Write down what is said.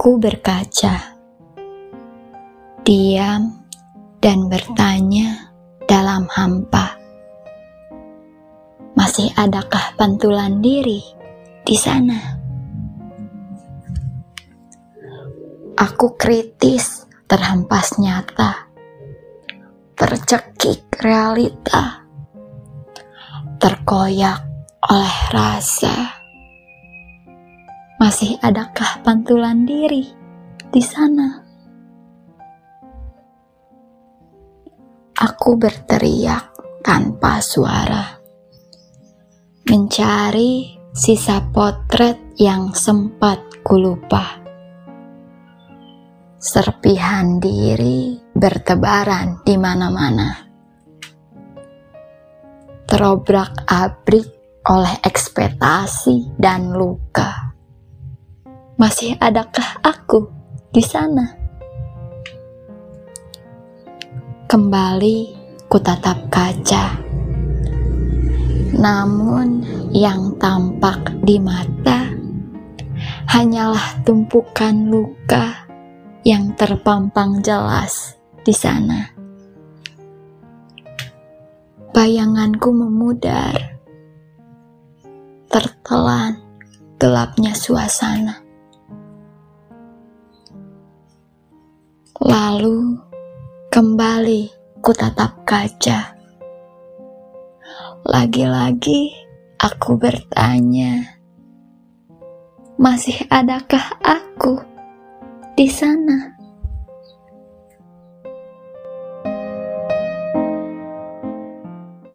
Aku berkaca, diam, dan bertanya dalam hampa. Masih adakah pantulan diri di sana? Aku kritis terhempas nyata, tercekik realita, terkoyak oleh rasa. Masih adakah pantulan diri di sana? Aku berteriak tanpa suara, mencari sisa potret yang sempat kulupa. Serpihan diri bertebaran di mana-mana, terobrak-abrik oleh ekspektasi dan luka masih adakah aku di sana? Kembali kutatap kaca. Namun yang tampak di mata hanyalah tumpukan luka yang terpampang jelas di sana. Bayanganku memudar, tertelan gelapnya suasana. Lalu kembali kutatap kaca. Lagi-lagi aku bertanya, masih adakah aku di sana?